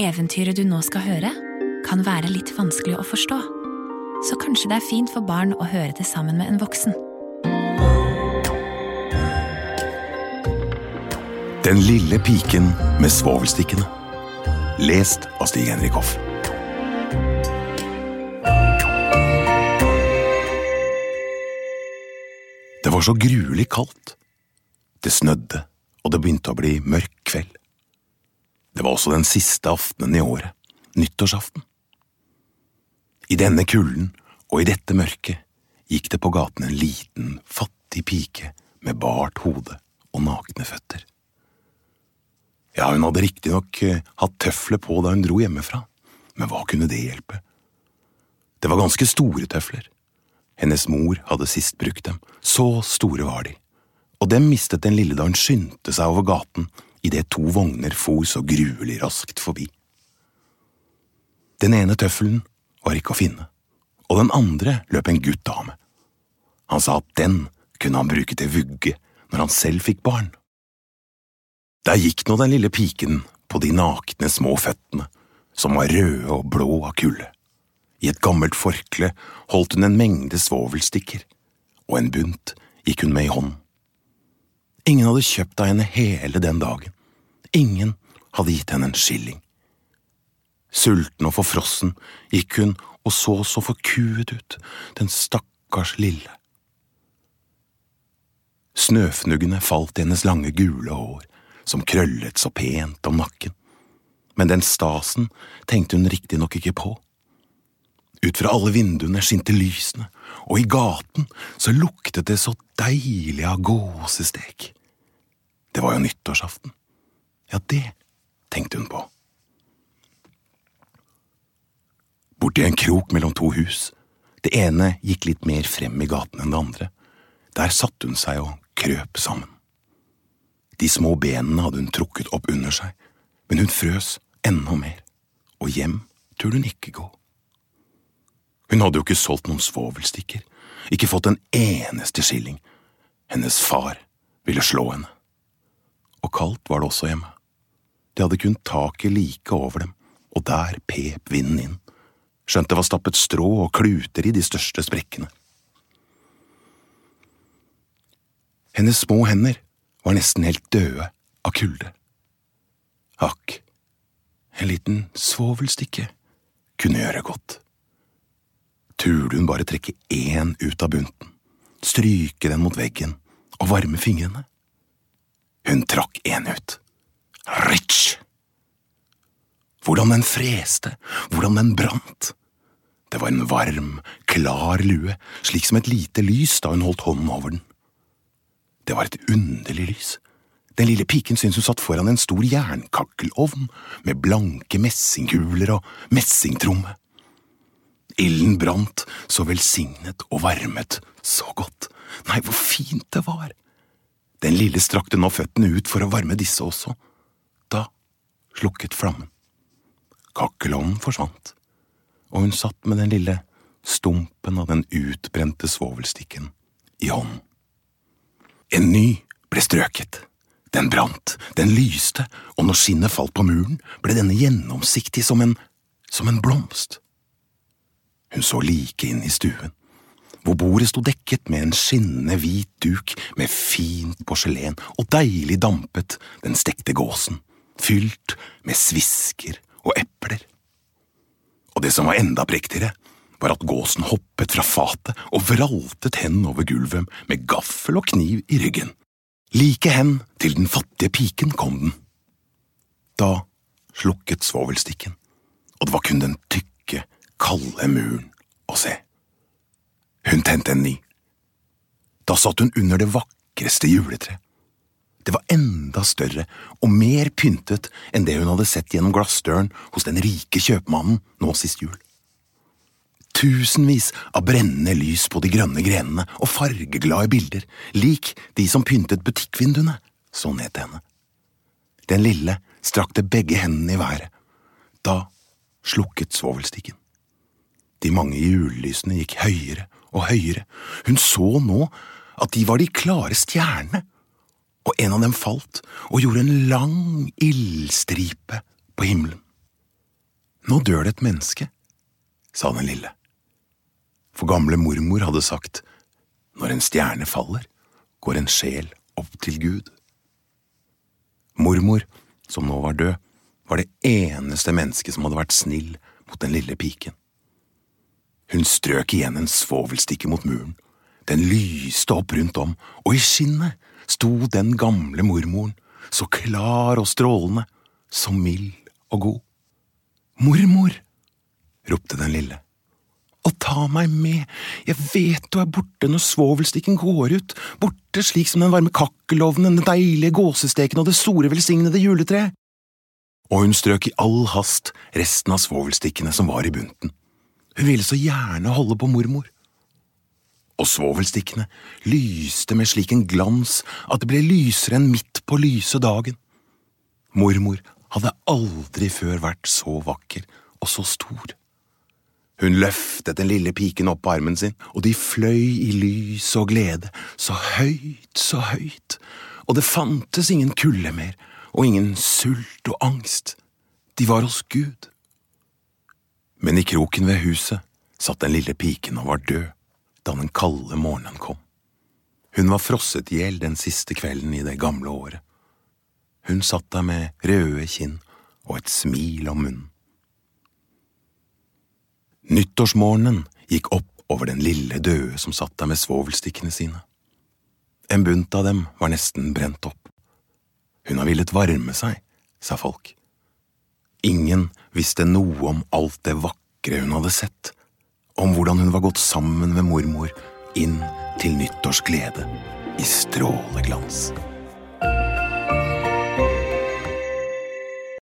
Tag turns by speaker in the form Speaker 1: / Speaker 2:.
Speaker 1: Eventyret du nå skal høre, kan være litt vanskelig å forstå, så kanskje det er fint for barn å høre det sammen med en voksen.
Speaker 2: Den lille piken med svovelstikkene. Lest av Stig-Henrik Hoff. Det var så gruelig kaldt. Det snødde, og det begynte å bli mørk kveld. Det var også den siste aftenen i året, nyttårsaften. I denne kulden og i dette mørket gikk det på gaten en liten, fattig pike med bart hode og nakne føtter. Ja, hun hadde riktignok eh, hatt tøfler på da hun dro hjemmefra, men hva kunne det hjelpe? Det var ganske store tøfler. Hennes mor hadde sist brukt dem, så store var de, og dem mistet den lille da hun skyndte seg over gaten idet to vogner for så gruelig raskt forbi. Den ene tøffelen var ikke å finne, og den andre løp en gutt av med. Han sa at den kunne han bruke til vugge når han selv fikk barn. Der gikk nå den lille piken på de nakne små føttene, som var røde og blå av kulde. I et gammelt forkle holdt hun en mengde svovelstikker, og en bunt gikk hun med i hånden. Ingen hadde kjøpt av henne hele den dagen, ingen hadde gitt henne en skilling. Sulten og forfrossen gikk hun og så så forkuet ut, den stakkars lille. Snøfnuggene falt i hennes lange, gule hår, som krøllet så pent om nakken, men den stasen tenkte hun riktignok ikke på. Ut fra alle vinduene skinte lysene, og i gaten så luktet det så deilig av gåsestek. Det var jo nyttårsaften. Ja, det tenkte hun på. Borti en krok mellom to hus, det ene gikk litt mer frem i gaten enn det andre, der satte hun seg og krøp sammen. De små benene hadde hun trukket opp under seg, men hun frøs enda mer, og hjem turde hun ikke gå. Hun hadde jo ikke solgt noen svovelstikker, ikke fått en eneste skilling. Hennes far ville slå henne. Og kaldt var det også hjemme. De hadde kun taket like over dem, og der pep vinden inn, skjønt det var stappet strå og kluter i de største sprekkene. Hennes små hender var nesten helt døde av kulde. Akk, en liten svovelstikke kunne gjøre godt. Turde hun bare trekke én ut av bunten, stryke den mot veggen og varme fingrene? Hun trakk én ut. Ritsch! Hvordan den freste, hvordan den brant. Det var en varm, klar lue, slik som et lite lys da hun holdt hånden over den. Det var et underlig lys. Den lille piken syntes hun satt foran en stor jernkakkelovn med blanke messingkuler og messingtromme. Ilden brant så velsignet og varmet så godt. Nei, hvor fint det var! Den lille strakte nå føttene ut for å varme disse også. Da slukket flammen. Kakkelovnen forsvant, og hun satt med den lille stumpen av den utbrente svovelstikken i hånden. En ny ble strøket. Den brant, den lyste, og når skinnet falt på muren, ble denne gjennomsiktig som en… som en blomst. Hun så like inn i stuen, hvor bordet sto dekket med en skinnende hvit duk med fint porselen, og deilig dampet den stekte gåsen, fylt med svisker og epler. Og det som var enda prektigere, var at gåsen hoppet fra fatet og vraltet hen over gulvet med gaffel og kniv i ryggen. Like hen til den fattige piken kom den. Da slukket svovelstikken, og det var kun den tykke, kalde muren og se. Hun tente en ny. Da satt hun under det vakreste juletreet. Det var enda større og mer pyntet enn det hun hadde sett gjennom glassdøren hos den rike kjøpmannen nå sist jul. Tusenvis av brennende lys på de grønne grenene og fargeglade bilder, lik de som pyntet butikkvinduene, så ned til henne. Den lille strakte begge hendene i været. Da slukket svovelstikken. De mange julelysene gikk høyere og høyere, hun så nå at de var de klare stjernene og en av dem falt og gjorde en lang ildstripe på himmelen. Nå dør det et menneske, sa den lille. For gamle mormor hadde sagt, når en stjerne faller, går en sjel opp til Gud. Mormor, som nå var død, var det eneste mennesket som hadde vært snill mot den lille piken. Hun strøk igjen en svovelstikke mot muren. Den lyste opp rundt om, og i skinnet sto den gamle mormoren, så klar og strålende, så mild og god. Mormor! ropte den lille. Og ta meg med, jeg vet du er borte når svovelstikken går ut, borte slik som den varme kakkelovnen, den deilige gåsesteken og det store velsignede juletreet. Og hun strøk i all hast resten av svovelstikkene som var i bunten. Hun ville så gjerne holde på mormor. Og svovelstikkene lyste med slik en glans at det ble lysere enn midt på lyse dagen. Mormor hadde aldri før vært så vakker og så stor. Hun løftet den lille piken opp på armen sin, og de fløy i lys og glede, så høyt, så høyt, og det fantes ingen kulde mer, og ingen sult og angst, de var hos Gud. Men i kroken ved huset satt den lille piken og var død da den kalde morgenen kom. Hun var frosset i hjel den siste kvelden i det gamle året. Hun satt der med røde kinn og et smil om munnen. Nyttårsmorgenen gikk opp over den lille døde som satt der med svovelstikkene sine. En bunt av dem var nesten brent opp. Hun har villet varme seg, sa folk. Ingen visste noe om alt det vakre hun hadde sett, om hvordan hun var gått sammen med mormor inn til nyttårsglede i stråleglans.